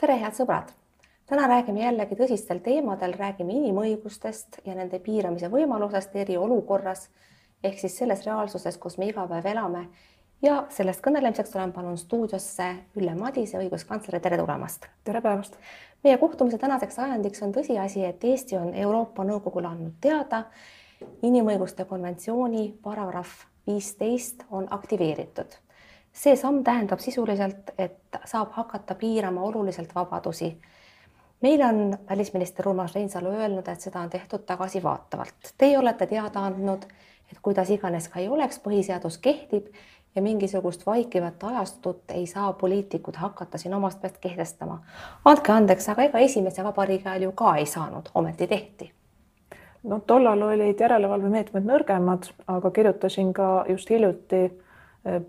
tere, head sõbrad! täna räägime jällegi tõsistel teemadel, räägime inimõigustest ja nende piiramise võimalusest eriolukorras ehk siis selles reaalsuses, kus me iga päev elame. ja sellest kõnelemiseks olen palunud stuudiosse Ülle Madise, õiguskantsleri, tere tulemast! tere päevast! meie kohtumise tänaseks ajendiks on tõsiasi, et Eesti on Euroopa Nõukogule andnud teada, inimõiguste konventsiooni paragrahv viisteist on aktiveeritud see samm tähendab sisuliselt, et saab hakata piirama oluliselt vabadusi. meile on välisminister Urmas Reinsalu öelnud, et seda on tehtud tagasivaatavalt. Teie olete teada andnud, et kuidas iganes ka ei oleks, põhiseadus kehtib ja mingisugust vaikivat ajastut ei saa poliitikud hakata siin omast peast kehtestama. andke andeks, aga ega esimese vabariigi ajal ju ka ei saanud, ometi tehti no tollal olid järelevalvemeetmed nõrgemad, aga kirjutasin ka just hiljuti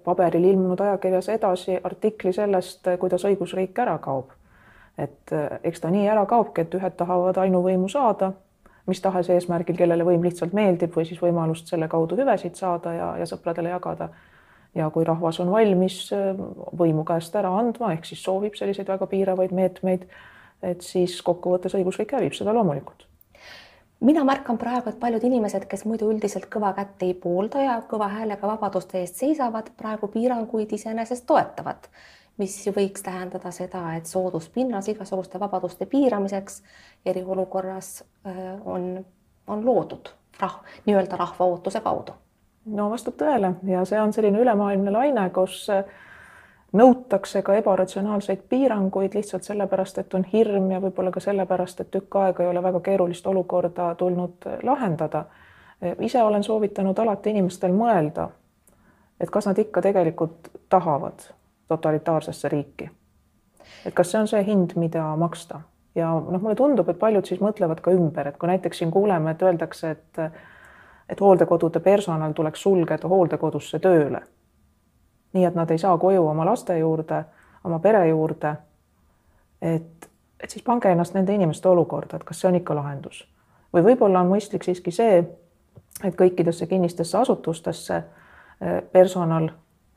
paberil ilmunud ajakirjas edasi artikli sellest, kuidas õigusriik ära kaob. et eh, eks ta nii ära kaobki, et ühed tahavad ainuvõimu saada, mis tahes eesmärgil, kellele võim lihtsalt meeldib või siis võimalust selle kaudu hüvesid saada ja, ja sõpradele jagada. ja kui rahvas on valmis võimu käest ära andma, ehk siis soovib selliseid väga piiravaid meetmeid, et siis kokkuvõttes õigusriik hävib, seda loomulikult mina märkan praegu, et paljud inimesed, kes muidu üldiselt kõva kätt ei poolda ja kõva häälega vabaduste eest seisavad, praegu piiranguid iseenesest toetavad, mis võiks tähendada seda, et sooduspinnas igasuguste vabaduste piiramiseks eriolukorras äh, on, on loodud rah-, nii-öelda rahva ootuse kaudu. no vastab tõele ja see on selline ülemaailmne laine, kus äh, nõutakse ka ebaratsionaalseid piiranguid lihtsalt sellepärast, et on hirm ja võib-olla ka sellepärast, et tükk aega ei ole väga keerulist olukorda tulnud lahendada. ise olen soovitanud alati inimestel mõelda, et kas nad ikka tegelikult tahavad totalitaarsesse riiki. et kas see on see hind, mida maksta ja noh, mulle tundub, et paljud siis mõtlevad ka ümber, et kui näiteks siin kuuleme, et öeldakse, et et hooldekodude personal tuleks sulgeda hooldekodusse tööle nii et nad ei saa koju oma laste juurde, oma pere juurde. et, et siis pange ennast nende inimeste olukorda, et kas see on ikka lahendus või võib-olla on mõistlik siiski see, et kõikidesse kinnistesse asutustesse eh, personal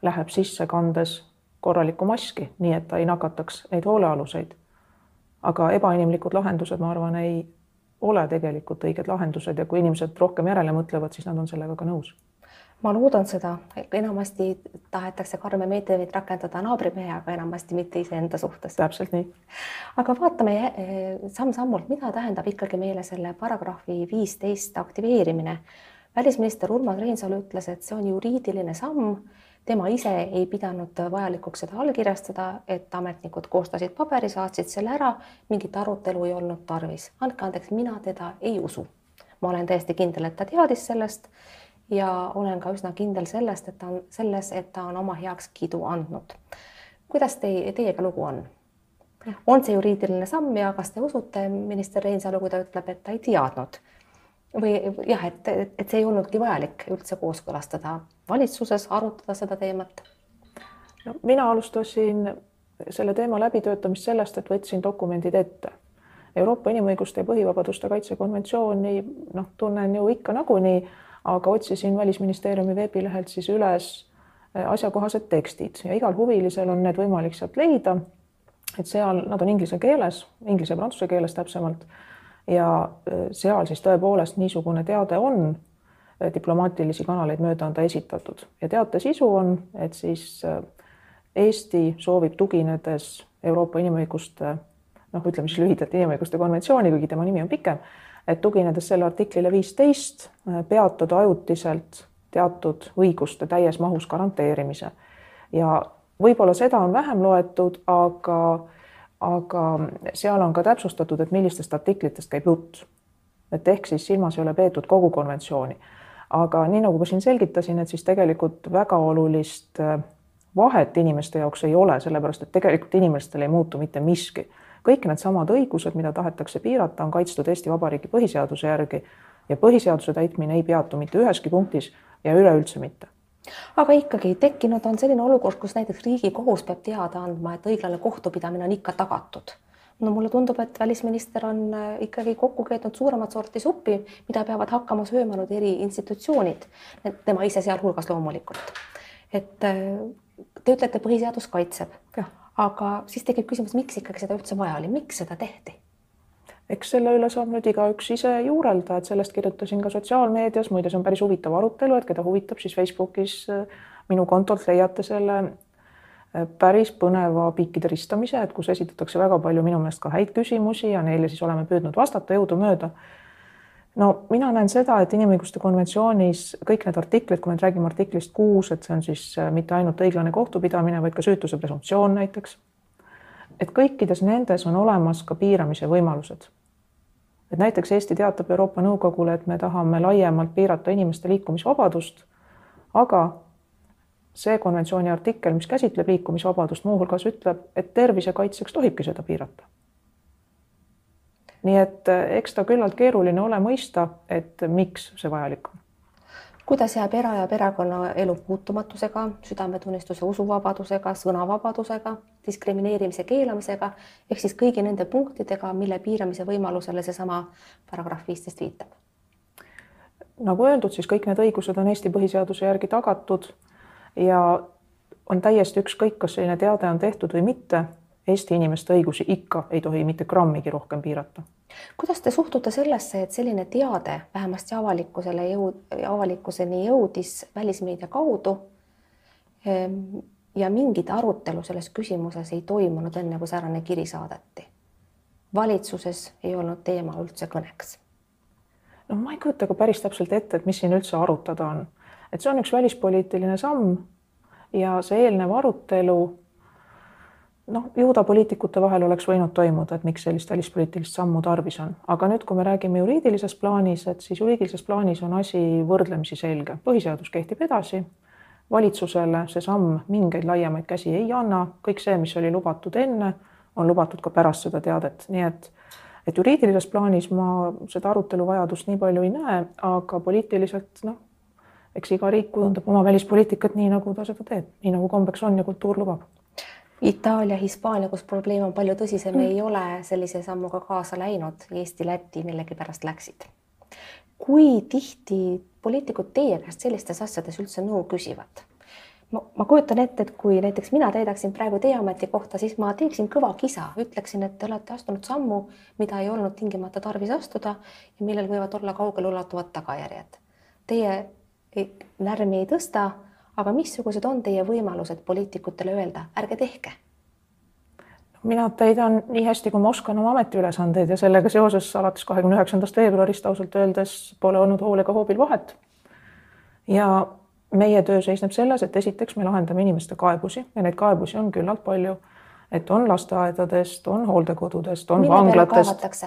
läheb sisse kandes korralikku maski, nii et ta ei nakataks neid hoolealuseid. aga ebainimlikud lahendused, ma arvan, ei ole tegelikult õiged lahendused ja kui inimesed rohkem järele mõtlevad, siis nad on sellega ka nõus ma loodan seda, enamasti tahetakse karme meetmeid rakendada naabrimehega, enamasti mitte iseenda suhtes. täpselt nii. aga vaatame eh, samm-sammult, mida tähendab ikkagi meile selle paragrahvi viisteist aktiveerimine. välisminister Urmas Reinsalu ütles, et see on juriidiline samm, tema ise ei pidanud vajalikuks seda allkirjastada, et ametnikud koostasid paberi, saatsid selle ära, mingit arutelu ei olnud tarvis. andke andeks, mina teda ei usu. ma olen täiesti kindel, et ta teadis sellest ja olen ka üsna kindel sellest, et ta on selles, et ta on oma heakskiidu andnud. kuidas teie, teiega lugu on? on see juriidiline samm ja kas te usute minister Reinsalu, kui ta ütleb, et ta ei teadnud või jah, et, et see ei olnudki vajalik üldse kooskõlastada valitsuses, arutada seda teemat? no mina alustasin selle teema läbitöötamist sellest, et võtsin dokumendid ette. Euroopa Inimõiguste ja Põhivabaduste Kaitse konventsiooni noh, tunnen ju ikka nagunii aga otsisin Välisministeeriumi veebilehelt siis üles äh, asjakohased tekstid ja igal huvilisel on need võimalik sealt leida. et seal nad on inglise keeles, inglise ja prantsuse keeles täpsemalt. ja äh, seal siis tõepoolest niisugune teade on äh, diplomaatilisi kanaleid mööda on ta esitatud ja teate sisu on, et siis Eesti soovib tuginedes Euroopa inimõiguste noh, ütleme siis lühidalt inimõiguste konventsiooni, kuigi tema nimi on pikem et tuginedes selle artiklile viisteist äh, peatada ajutiselt teatud õiguste täies mahus garanteerimise. ja võib-olla seda on vähem loetud, aga, aga seal on ka täpsustatud, et millistest artiklitest käib jutt. et ehk siis silmas ei ole peetud kogu konventsiooni. aga nii nagu ma siin selgitasin, et siis tegelikult väga olulist äh, vahet inimeste jaoks ei ole, sellepärast et tegelikult inimestel ei muutu mitte miski kõik needsamad õigused, mida tahetakse piirata, on kaitstud Eesti Vabariigi põhiseaduse järgi ja põhiseaduse täitmine ei peatu mitte üheski punktis ja üleüldse mitte aga ikkagi tekkinud on selline olukord, kus näiteks Riigikohus peab teada andma, et õiglane kohtupidamine on ikka tagatud. no mulle tundub, et välisminister on äh, ikkagi kokku keetnud suuremat sorti suppi, mida peavad hakkama sööma nüüd eri institutsioonid, tema ise sealhulgas loomulikult. et äh, te ütlete, põhiseadus kaitseb, aga siis tekib küsimus, miks ikkagi seda üldse vaja oli, miks seda tehti? eks selle üle saab nüüd igaüks ise juurelda, et sellest kirjutasin ka sotsiaalmeedias, muide, see on päris huvitav arutelu, et keda huvitab, siis Facebookis äh, minu kontolt leiate selle äh, päris põneva piikide ristamise, et kus esitatakse väga palju minu meelest ka häid küsimusi ja neile siis oleme püüdnud vastata jõudumööda. No mina näen seda, et inimõiguste konventsioonis kõik need artiklid, kui me nüüd räägime artiklist kuus, et see on siis äh, mitte ainult õiglane kohtupidamine, vaid ka süütuse presumptsioon näiteks. et kõikides nendes on olemas ka piiramise võimalused. et näiteks Eesti teatab Euroopa Nõukogule, et me tahame laiemalt piirata inimeste liikumisvabadust, aga see konventsiooni artikkel, mis käsitleb liikumisvabadust, muuhulgas ütleb, et tervise kaitseks tohibki seda piirata. Nii et eh, eks ta küllalt keeruline ole mõista, et miks see vajalik on. kuidas jääb era- ja perekonnaelu puutumatusega, südametunnistuse, usuvabadusega, sõnavabadusega, diskrimineerimise keelamisega ehk siis kõigi nende punktidega, mille piiramise võimalusele seesama paragrahv viisteist viitab? nagu öeldud, siis kõik need õigused on Eesti põhiseaduse järgi tagatud ja on täiesti ükskõik, kas selline teade on tehtud või mitte, Eesti inimeste õigusi ikka ei tohi mitte grammigi rohkem piirata. kuidas te suhtute sellesse, et selline teade vähemasti avalikkusele jõud, avalikkuseni jõudis välismeedia kaudu ehm, ja mingit arutelu selles küsimuses ei toimunud, enne kui säärane kiri saadeti? valitsuses ei olnud teema üldse kõneks. no ma ei kujuta ka päris täpselt ette, et mis siin üldse arutada on et see on üks välispoliitiline samm ja see eelnev arutelu noh, ju ta poliitikute vahel oleks võinud toimuda, et miks sellist välispoliitilist sammu tarvis on, aga nüüd, kui me räägime juriidilises plaanis, et siis juriidilises plaanis on asi võrdlemisi selge, põhiseadus kehtib edasi, valitsusele see samm mingeid laiemaid käsi ei anna, kõik see, mis oli lubatud enne, on lubatud ka pärast seda teadet, nii et et juriidilises plaanis ma seda arutelu vajadust nii palju ei näe, aga poliitiliselt noh, eks iga riik kujundab oma välispoliitikat nii, nagu ta seda teeb, nii nagu kombeks on ja kultuur lubab. Itaalia, Hispaania, kus probleem on palju tõsisem mm., ei ole sellise sammuga kaasa läinud. Eesti, Läti millegipärast läksid. kui tihti poliitikud teie käest sellistes asjades üldse nõu küsivad? ma, ma kujutan ette, et kui näiteks mina täidaksin praegu teie ametikohta, siis ma teeksin kõva kisa, ütleksin, et te olete astunud sammu, mida ei olnud tingimata tarvis astuda ja millel võivad olla kaugeleulatuvad tagajärjed. Teie lärmi ei tõsta, aga missugused on teie võimalused poliitikutele öelda, ärge tehke? mina täidan nii hästi, kui ma oskan oma ametiülesandeid ja sellega seoses alates kahekümne üheksandast veebruarist ausalt öeldes pole olnud hool ega hoobil vahet. ja meie töö seisneb selles, et esiteks me lahendame inimeste kaebusi ja neid kaebusi on küllalt palju. et on lasteaedadest, on hooldekodudest, on Mille vanglatest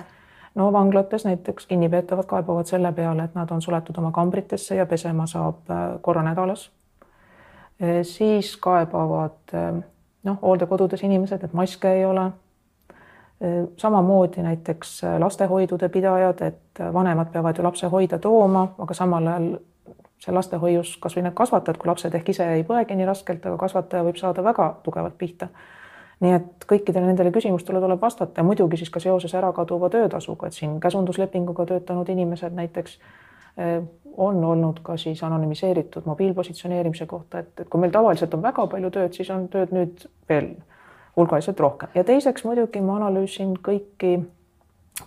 no vanglates näiteks kinnipeetavad kaebavad selle peale, et nad on suletud oma kambritesse ja pesema saab äh, korra nädalas. Äh, siis kaebavad äh, noh, hooldekodudes inimesed, et maske ei ole. samamoodi näiteks lastehoidude pidajad, et vanemad peavad ju lapse hoida tooma, aga samal ajal see lastehoius kasvõi need kasvatajad, kui lapsed ehk ise ei põegi nii raskelt, aga kasvataja võib saada väga tugevalt pihta nii et kõikidele nendele küsimustele tuleb vastata ja muidugi siis ka seoses ärakaduva töötasuga, et siin käsunduslepinguga töötanud inimesed näiteks on olnud ka siis anonüümiseeritud mobiilpositsioneerimise kohta, et, et kui meil tavaliselt on väga palju tööd, siis on tööd nüüd veel hulgaliselt rohkem. Ja teiseks muidugi ma analüüsin kõiki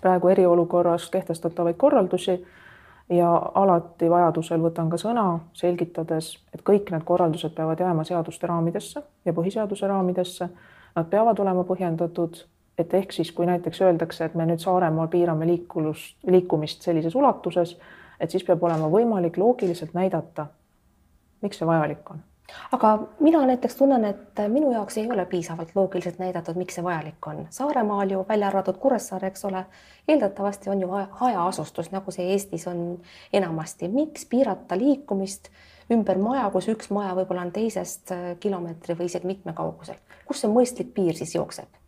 praegu eriolukorras kehtestatavaid korraldusi ja alati vajadusel võtan ka sõna, selgitades, et kõik need korraldused peavad jääma seaduste raamidesse ja põhiseaduse raamidesse. Nad peavad olema põhjendatud, et ehk siis, kui näiteks öeldakse, et me nüüd Saaremaal piirame liikulust, liikumist sellises ulatuses, et siis peab olema võimalik loogiliselt näidata, miks see vajalik on aga mina näiteks tunnen, et minu jaoks ei ole piisavalt loogiliselt näidatud, miks see vajalik on. Saaremaal ju välja arvatud Kuressaare, eks ole, eeldatavasti on ju hajaasustus, nagu see Eestis on enamasti. miks piirata liikumist ümber maja, kus üks maja võib-olla on teisest äh, kilomeetri või isegi mitme kaugusel. kus see mõistlik piir siis jookseb?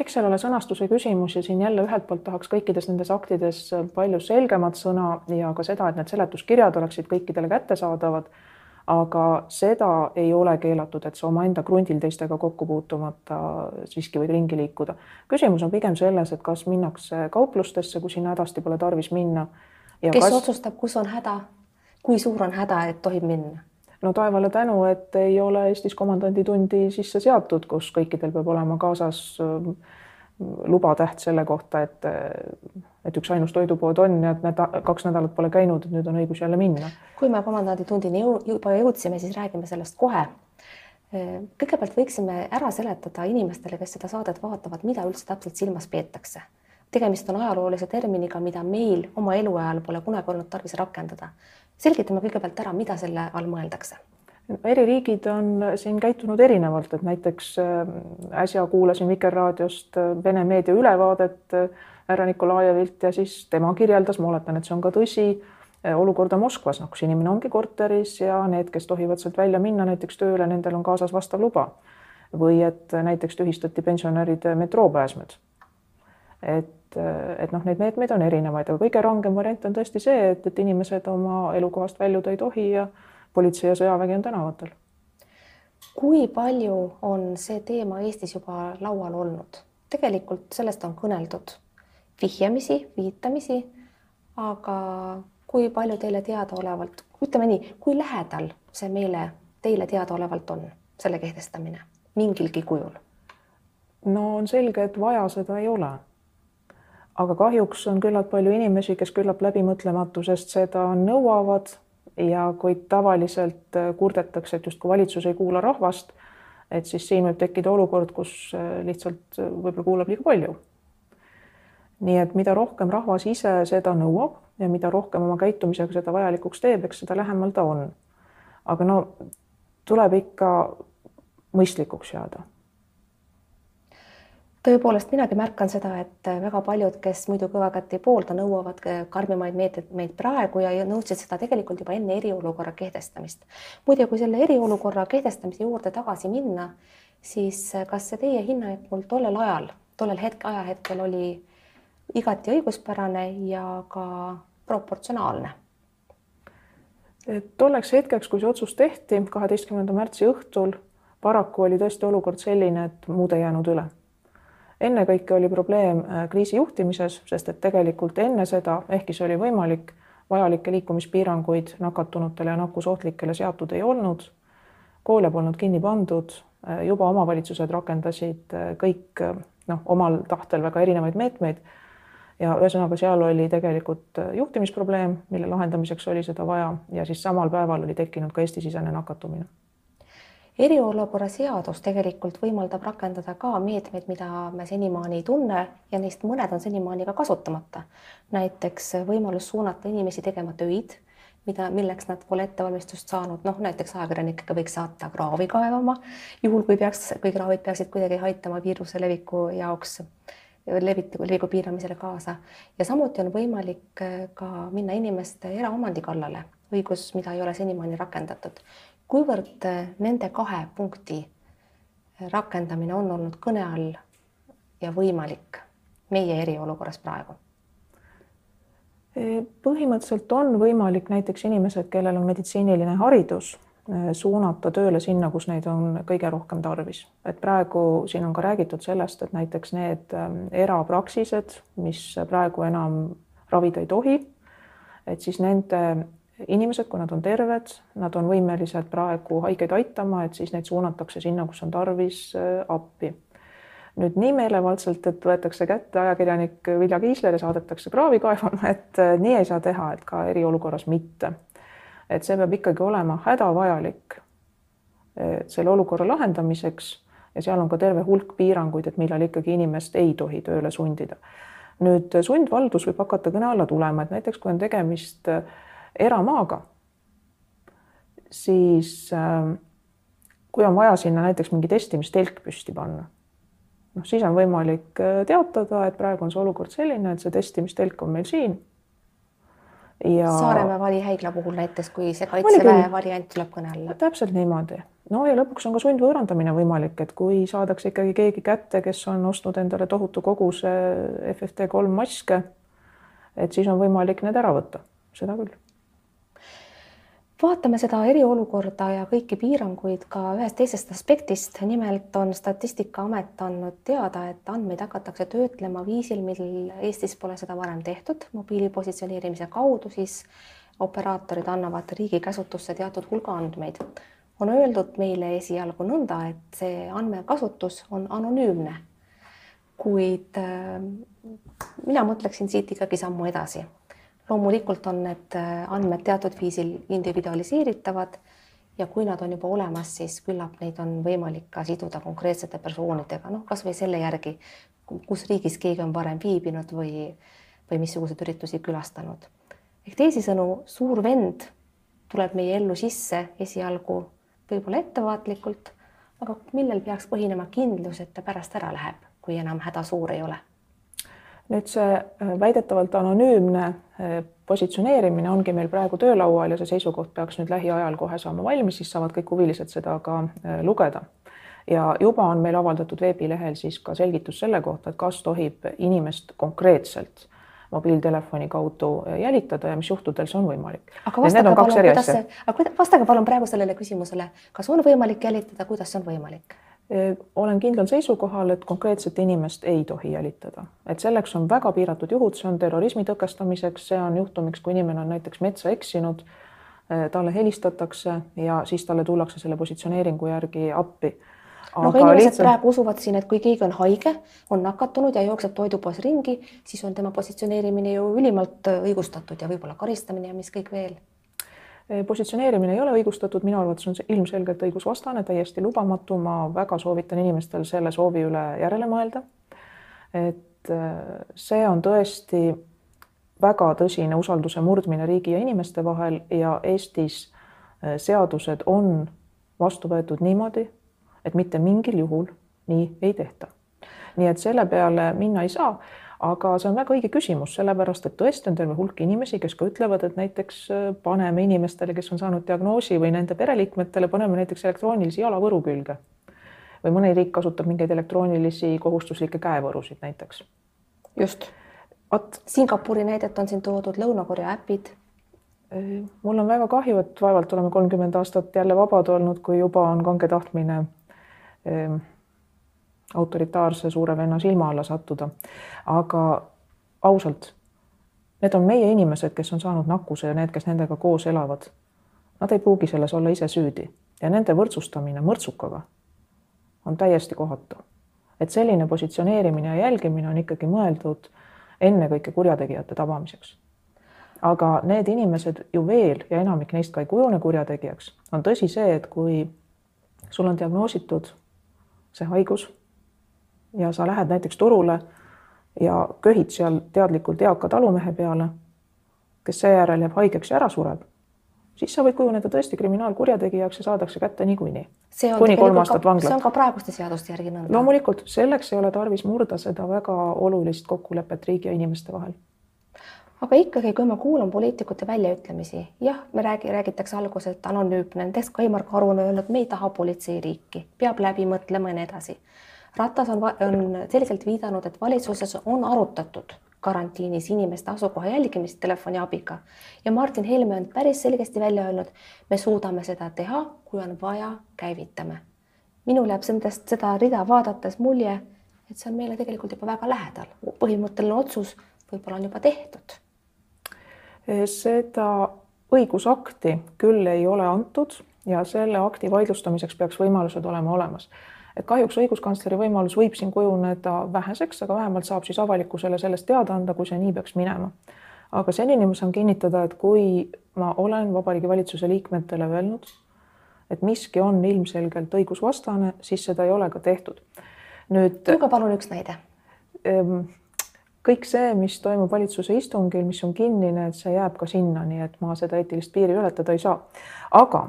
Eks seal ole sõnastuse küsimus ja siin jälle ühelt poolt tahaks kõikides nendes aktides palju selgemat sõna ja ka seda, et need seletuskirjad oleksid kõikidele kättesaadavad. aga seda ei ole keelatud, et sa omaenda krundil teistega kokku puutumata siiski võid ringi liikuda. küsimus on pigem selles, et kas minnakse kauplustesse, kus sinna hädasti pole tarvis minna. kes kas... otsustab, kus on häda? kui suur on häda, et tohib minna? No taevale tänu, et ei ole Eestis komandanditundi sisse seatud, kus kõikidel peab olema kaasas ähm, lubatäht selle kohta, et, et üksainus toidupood on ja et need kaks nädalat pole käinud, et nüüd on õigus jälle minna. kui me komandanditundini juba jõudsime, siis räägime sellest kohe. kõigepealt võiksime ära seletada inimestele, kes seda saadet vaatavad, mida üldse täpselt silmas peetakse. tegemist on ajaloolise terminiga, mida meil oma eluajal pole kunagi olnud tarvis rakendada. Selgitame kõigepealt ära, mida selle all mõeldakse eri riigid on siin käitunud erinevalt, et näiteks äh, äsja kuulasin Vikerraadiost äh, Vene meedia ülevaadet äh, härra Nikolajevilt ja siis tema kirjeldas, ma oletan, et see on ka tõsi, olukorda Moskvas, noh, kus inimene ongi korteris ja need, kes tohivad sealt välja minna näiteks tööle, nendel on kaasas vastav luba. või et näiteks tühistati pensionäride metroopääsmed. Et, et noh, neid meetmeid on erinevaid, aga kõige rangem variant on tõesti see, et, et inimesed oma elukohast väljuda ei tohi ja politsei ja sõjavägi on tänavatel. kui palju on see teema Eestis juba laual olnud? tegelikult sellest on kõneldud vihjamisi, viitamisi, aga kui palju teile teadaolevalt, ütleme nii, kui lähedal see meile, teile teadaolevalt on, selle kehtestamine mingilgi kujul? no on selge, et vaja seda ei ole. Aga kahjuks on küllalt palju inimesi, kes küllap läbimõtlematusest seda nõuavad ja kui tavaliselt äh, kurdetakse, et justkui valitsus ei kuula rahvast, et siis siin võib tekkida olukord, kus äh, lihtsalt äh, võib-olla kuulab liiga palju. nii et mida rohkem rahvas ise seda nõuab ja mida rohkem oma käitumisega seda vajalikuks teeb, eks seda lähemal ta on. aga no tuleb ikka mõistlikuks jääda tõepoolest, minagi märkan seda, et väga paljud, kes muidu kõvakätt ei poolda, nõuavad karmimaid meetmeid praegu ja nõudsid seda tegelikult juba enne eriolukorra kehtestamist. muide, kui selle eriolukorra kehtestamise juurde tagasi minna, siis kas see teie hinnangul tollel ajal, tollel hetk, ajahetkel oli igati õiguspärane ja ka proportsionaalne? tolleks hetkeks, kui see otsus tehti, kaheteistkümnenda märtsi õhtul, paraku oli tõesti olukord selline, et muud ei jäänud üle ennekõike oli probleem äh, kriisi juhtimises, sest et tegelikult enne seda, ehkki see oli võimalik, vajalikke liikumispiiranguid nakatunutele ja nakkusohtlikele seatud ei olnud. koole polnud kinni pandud, äh, juba omavalitsused rakendasid äh, kõik noh, omal tahtel väga erinevaid meetmeid. ja ühesõnaga, seal oli tegelikult juhtimisprobleem, mille lahendamiseks oli seda vaja ja siis samal päeval oli tekkinud ka Eesti-sisene nakatumine eriolukorra seadus tegelikult võimaldab rakendada ka meetmeid, mida me senimaani ei tunne ja neist mõned on senimaani ka kasutamata. näiteks võimalus suunata inimesi tegema töid, mida, milleks nad pole ettevalmistust saanud, noh näiteks ajakirjanikega võiks saata kraavi kaevama, juhul kui peaks, kui kraavid peaksid kuidagi aitama viiruse leviku jaoks leviku, leviku piiramisele kaasa. Ja samuti on võimalik ka minna inimeste eraomandi kallale, õigus, mida ei ole senimaani rakendatud kuivõrd äh, nende kahe punkti äh, rakendamine on olnud kõne all ja võimalik meie eriolukorras praegu? põhimõtteliselt on võimalik näiteks inimesed, kellel on meditsiiniline haridus, äh, suunata tööle sinna, kus neid on kõige rohkem tarvis. et praegu siin on ka räägitud sellest, et näiteks need ähm, erapraksised, mis praegu enam ravida ei tohi, et siis nende inimesed, kui nad on terved, nad on võimelised praegu haigeid aitama, et siis neid suunatakse sinna, kus on tarvis äh, appi. nüüd nii meelevaldselt, et võetakse kätte ajakirjanik Vilja Kiisler ja saadetakse kraavi kaevama, et äh, nii ei saa teha, et ka eriolukorras mitte. et see peab ikkagi olema hädavajalik äh, selle olukorra lahendamiseks ja seal on ka terve hulk piiranguid, et millal ikkagi inimest ei tohi tööle sundida. nüüd sundvaldus võib hakata kõne alla tulema, et näiteks kui on tegemist äh, eramaaga, siis äh, kui on vaja sinna näiteks mingi testimistelk püsti panna, noh, siis on võimalik äh, teatada, et praegu on see olukord selline, et see testimistelk on meil siin. ja Saaremaa varihaigla puhul näiteks, kui see kaitseväe variant tuleb kõne alla. täpselt niimoodi. no ja lõpuks on ka sundvõõrandamine võimalik, et kui saadakse ikkagi keegi kätte, kes on ostnud endale tohutu koguse FFT3 maske, et siis on võimalik need ära võtta, seda küll vaatame seda eriolukorda ja kõiki piiranguid ka ühest teisest aspektist. nimelt on Statistikaamet andnud teada, et andmeid hakatakse töötlema viisil, mil Eestis pole seda varem tehtud, mobiili positsioneerimise kaudu siis operaatorid annavad riigi käsutusse teatud hulga andmeid. on öeldud meile esialgu nõnda, et see andmekasutus on anonüümne. kuid äh, mina mõtleksin siit ikkagi sammu edasi. Loomulikult on need äh, andmed teatud viisil individualiseeritavad ja kui nad on juba olemas, siis küllap neid on võimalik ka siduda konkreetsete persoonidega, noh, kasvõi selle järgi, kus riigis keegi on varem viibinud või, või missuguseid üritusi külastanud. ehk teisisõnu, suur vend tuleb meie ellu sisse esialgu võib-olla ettevaatlikult, aga millel peaks põhinema kindlus, et ta pärast ära läheb, kui enam häda suur ei ole nüüd see äh, väidetavalt anonüümne äh, positsioneerimine ongi meil praegu töölaual ja see seisukoht peaks nüüd lähiajal kohe saama valmis, siis saavad kõik huvilised seda ka äh, lugeda. ja juba on meil avaldatud veebilehel siis ka selgitus selle kohta, et kas tohib inimest konkreetselt mobiiltelefoni kaudu jälitada ja mis juhtudel see on võimalik. aga vastage palun, kuidas see, aga vastage palun praegu sellele küsimusele, kas on võimalik jälitada, kuidas see on võimalik? Olen kindlal seisukohal, et konkreetset inimest ei tohi jälitada, et selleks on väga piiratud juhud, see on terrorismi tõkestamiseks, see on juhtumiks, kui inimene on näiteks metsa eksinud, talle helistatakse ja siis talle tullakse selle positsioneeringu järgi appi. no aga inimesed lihtsalt... praegu usuvad siin, et kui keegi on haige, on nakatunud ja jookseb toidupoes ringi, siis on tema positsioneerimine ju ülimalt õigustatud ja võib-olla karistamine ja mis kõik veel positsioneerimine ei ole õigustatud, minu arvates on see ilmselgelt õigusvastane, täiesti lubamatu, ma väga soovitan inimestel selle soovi üle järele mõelda. et eh, see on tõesti väga tõsine usalduse murdmine riigi ja inimeste vahel ja Eestis eh, seadused on vastu võetud niimoodi, et mitte mingil juhul nii ei tehta. nii et selle peale minna ei saa aga see on väga õige küsimus, sellepärast et tõesti on terve hulk inimesi, kes ka ütlevad, et näiteks äh, paneme inimestele, kes on saanud diagnoosi või nende pereliikmetele, paneme näiteks elektroonilisi jalavõru külge. või mõni riik kasutab mingeid elektroonilisi kohustuslikke käevõrusid näiteks. just. vot. Singapuri näidet on siin toodud, Lõuna-Korea äpid. Mul on väga kahju, et vaevalt oleme kolmkümmend aastat jälle vabad olnud, kui juba on kange tahtmine ähm, autoritaarse suure venna silma alla sattuda. aga ausalt, need on meie inimesed, kes on saanud nakkuse ja need, kes nendega koos elavad. Nad ei pruugi selles olla ise süüdi ja nende võrdsustamine mõrtsukaga on täiesti kohatu. et selline positsioneerimine ja jälgimine on ikkagi mõeldud ennekõike kurjategijate tabamiseks. aga need inimesed ju veel ja enamik neist ka ei kujune kurjategijaks, on tõsi see, et kui sul on diagnoositud see haigus ja sa lähed näiteks turule ja köhid seal teadlikult eaka talumehe peale, kes seejärel jääb haigeks ja ära sureb, siis sa võid kujuneda tõesti kriminaalkurjategijaks ja saadakse kätte niikuinii. kuni kolm aastat vanglat. see on ka praeguste seaduste järgi nõnda. loomulikult, selleks ei ole tarvis murda seda väga olulist kokkulepet riigi ja inimeste vahel aga ikkagi, kui ma kuulan poliitikute väljaütlemisi, jah, me räägi, räägitakse alguses, et anonüümne, näiteks Kaimar Karu on öelnud, me ei taha politseiriiki, peab läbi mõtlema ja nii edasi Ratas on, on selgelt viidanud, et valitsuses on arutatud karantiinis inimeste asukoha jälgimist telefoni abiga ja Martin Helme on päris selgesti välja öelnud, me suudame seda teha, kui on vaja, käivitame. minul jääb nendest seda rida vaadates mulje, et see on meile tegelikult juba väga lähedal, põhimõtteline otsus võib-olla on juba tehtud. seda õigusakti küll ei ole antud ja selle akti vaidlustamiseks peaks võimalused olema olemas et kahjuks õiguskantsleri võimalus võib siin kujuneda väheseks, aga vähemalt saab siis avalikkusele sellest teada anda, kui see nii peaks minema. aga senini ma saan kinnitada, et kui ma olen Vabariigi Valitsuse liikmetele öelnud, et miski on ilmselgelt õigusvastane, siis seda ei ole ka tehtud. nüüd. tooge palun üks näide. Ehm, kõik see, mis toimub valitsuse istungil, mis on kinnine, et see jääb ka sinna, nii et ma seda eetilist piiri ületada ei saa. aga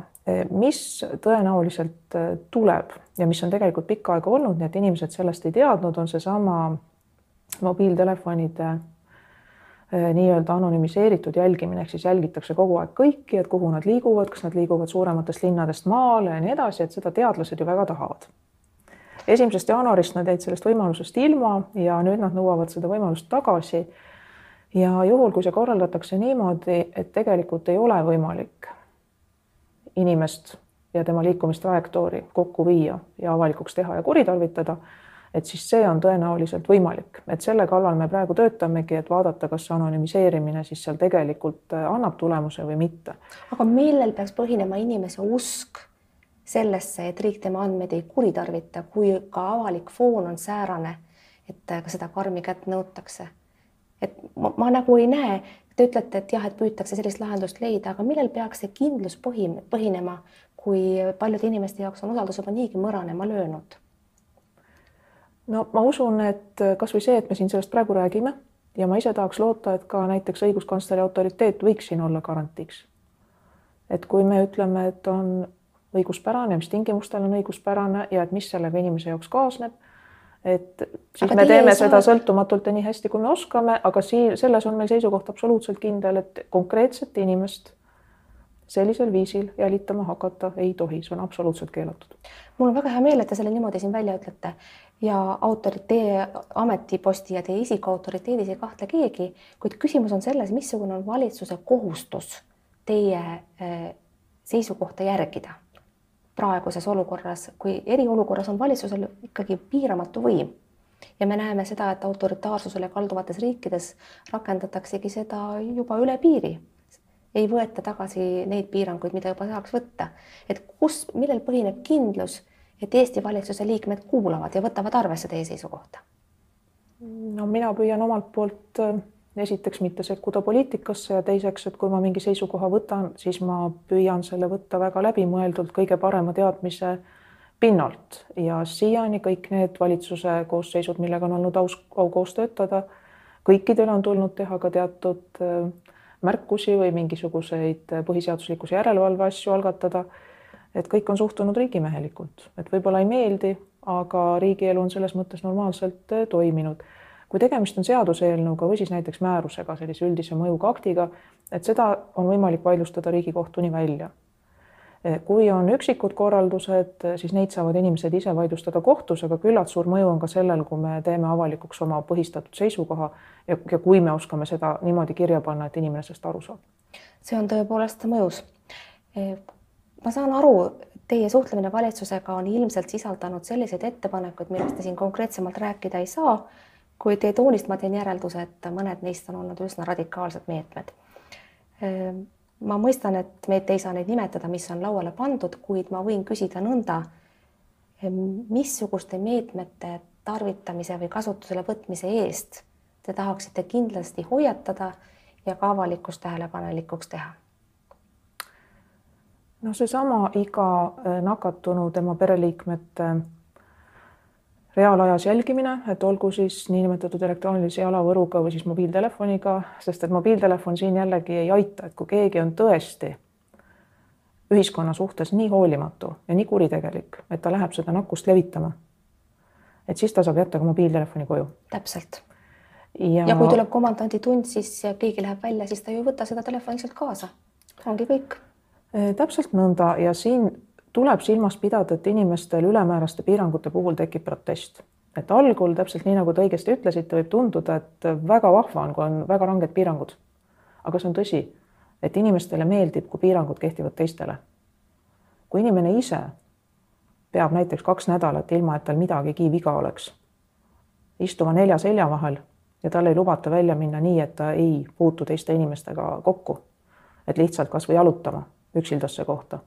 mis tõenäoliselt eh, tuleb ja mis on tegelikult pikka aega olnud, nii et inimesed sellest ei teadnud, on seesama mobiiltelefonide eh, nii-öelda anonüümiseeritud jälgimine, ehk siis jälgitakse kogu aeg kõiki, et kuhu nad liiguvad, kas nad liiguvad suurematest linnadest maale ja nii edasi, et seda teadlased ju väga tahavad. esimesest jaanuarist nad jäid sellest võimalusest ilma ja nüüd nad nõuavad seda võimalust tagasi. ja juhul, kui see korraldatakse niimoodi, et tegelikult ei ole võimalik inimest ja tema liikumistrajektoori kokku viia ja avalikuks teha ja kuritarvitada, et siis see on tõenäoliselt võimalik, et selle kallal me praegu töötamegi, et vaadata, kas see anonüümiseerimine siis seal tegelikult äh, annab tulemuse või mitte. aga millel peaks põhinema inimese usk sellesse, et riik tema andmeid ei kuritarvita, kui ka avalik foon on säärane, et ka seda karmi kätt nõutakse? Et ma, ma nagu ei näe, te ütlete, et jah, et püütakse sellist lahendust leida, aga millel peaks see kindlus põhi, põhinema, kui paljude inimeste jaoks on usaldus juba niigi mõranema löönud? no ma usun, et kasvõi see, et me siin sellest praegu räägime ja ma ise tahaks loota, et ka näiteks õiguskantsleri autoriteet võiks siin olla garantiiks. et kui me ütleme, et on õiguspärane, mis tingimustel on õiguspärane ja et mis sellega inimese jaoks kaasneb, et siis aga me teeme saa... seda sõltumatult ja nii hästi, kui me oskame, aga siin selles on meil seisukoht absoluutselt kindel, et konkreetset inimest sellisel viisil jälitama hakata ei tohi, see on absoluutselt keelatud. mul on väga hea meel, et te selle niimoodi siin välja ütlete ja autoritee, ametiposti ja teie isiku autoriteedis ei kahtle keegi, kuid küsimus on selles, missugune on valitsuse kohustus teie eh, seisukohta järgida praeguses olukorras, kui eriolukorras on valitsusel ikkagi piiramatu võim ja me näeme seda, et autoritaarsusele kalduvates riikides rakendataksegi seda juba üle piiri. ei võeta tagasi neid piiranguid, mida juba saaks võtta. et kus, millel põhineb kindlus et Eesti valitsuse liikmed kuulavad ja võtavad arvesse teie seisukohta? no mina püüan omalt poolt äh, esiteks mitte sekkuda poliitikasse ja teiseks, et kui ma mingi seisukoha võtan, siis ma püüan selle võtta väga läbimõeldult, kõige parema teadmise pinnalt. Ja siiani kõik need valitsuse koosseisud, millega on olnud aus, au koos töötada, kõikidel on tulnud teha ka teatud äh, märkusi või mingisuguseid põhiseaduslikkuse järelevalve asju algatada. Et kõik on suhtunud riigimehelikult, et võib-olla ei meeldi, aga riigielu on selles mõttes normaalselt äh, toiminud. Kui tegemist on seaduseelnõuga või siis näiteks määrusega, sellise üldise mõjuga aktiga, et seda on võimalik vaidlustada Riigikohtuni välja. Kui on üksikud korraldused, siis neid saavad inimesed ise vaidlustada kohtus, aga küllalt suur mõju on ka sellel, kui me teeme avalikuks oma põhistatud seisukoha ja, ja kui me oskame seda niimoodi kirja panna, et inimene sellest aru saab. see on tõepoolest mõjus ma saan aru, teie suhtlemine valitsusega on ilmselt sisaldanud selliseid ettepanekuid, millest te siin konkreetsemalt rääkida ei saa, kuid teie toonist ma teen järelduse, et mõned neist on olnud üsna radikaalsed meetmed. Ehm, ma mõistan, et me ei saa neid nimetada, mis on lauale pandud, kuid ma võin küsida nõnda, ehm, missuguste meetmete tarvitamise või kasutusele võtmise eest te tahaksite kindlasti hoiatada ja ka avalikkust tähelepanelikuks teha noh, seesama iga äh, nakatunu, tema pereliikmete reaalajas jälgimine, et olgu siis niinimetatud elektroonilise jalavõruga või siis mobiiltelefoniga, sest et mobiiltelefon siin jällegi ei aita, et kui keegi on tõesti ühiskonna suhtes nii hoolimatu ja nii kuritegelik, et ta läheb seda nakkust levitama, et siis ta saab jätta ka mobiiltelefoni koju. täpselt. ja, ja kui tuleb komandanditund, siis keegi läheb välja, siis ta ju ei võta seda telefoni lihtsalt kaasa. ongi kõik täpselt nõnda ja siin tuleb silmas pidada, et inimestel ülemääraste piirangute puhul tekib protest. et algul täpselt nii, nagu te õigesti ütlesite, võib tunduda, et väga vahva on, kui on väga ranged piirangud. aga see on tõsi, et inimestele meeldib, kui piirangud kehtivad teistele. kui inimene ise peab näiteks kaks nädalat, ilma et tal midagigi viga oleks, istuma nelja selja vahel ja tal ei lubata välja minna nii, et ta ei puutu teiste inimestega kokku, et lihtsalt kas või jalutama üksildasse kohta.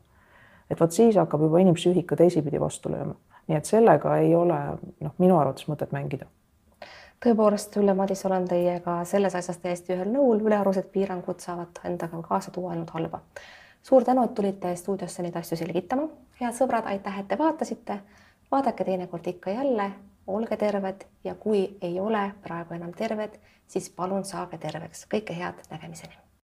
Et vot siis hakkab juba inimpsüühika ka teisipidi vastu lööma. nii et sellega ei ole noh, minu arvates mõtet mängida. tõepoolest, Ülle Madis, olen teiega selles asjas täiesti ühel nõul, ülearused piirangud saavad endaga kaasa tuua ainult halba. suur tänu, et tulite stuudiosse neid asju selgitama. head sõbrad, aitäh, et te vaatasite. vaadake teinekord ikka jälle, olge terved ja kui ei ole praegu enam terved, siis palun saage terveks. kõike head, nägemiseni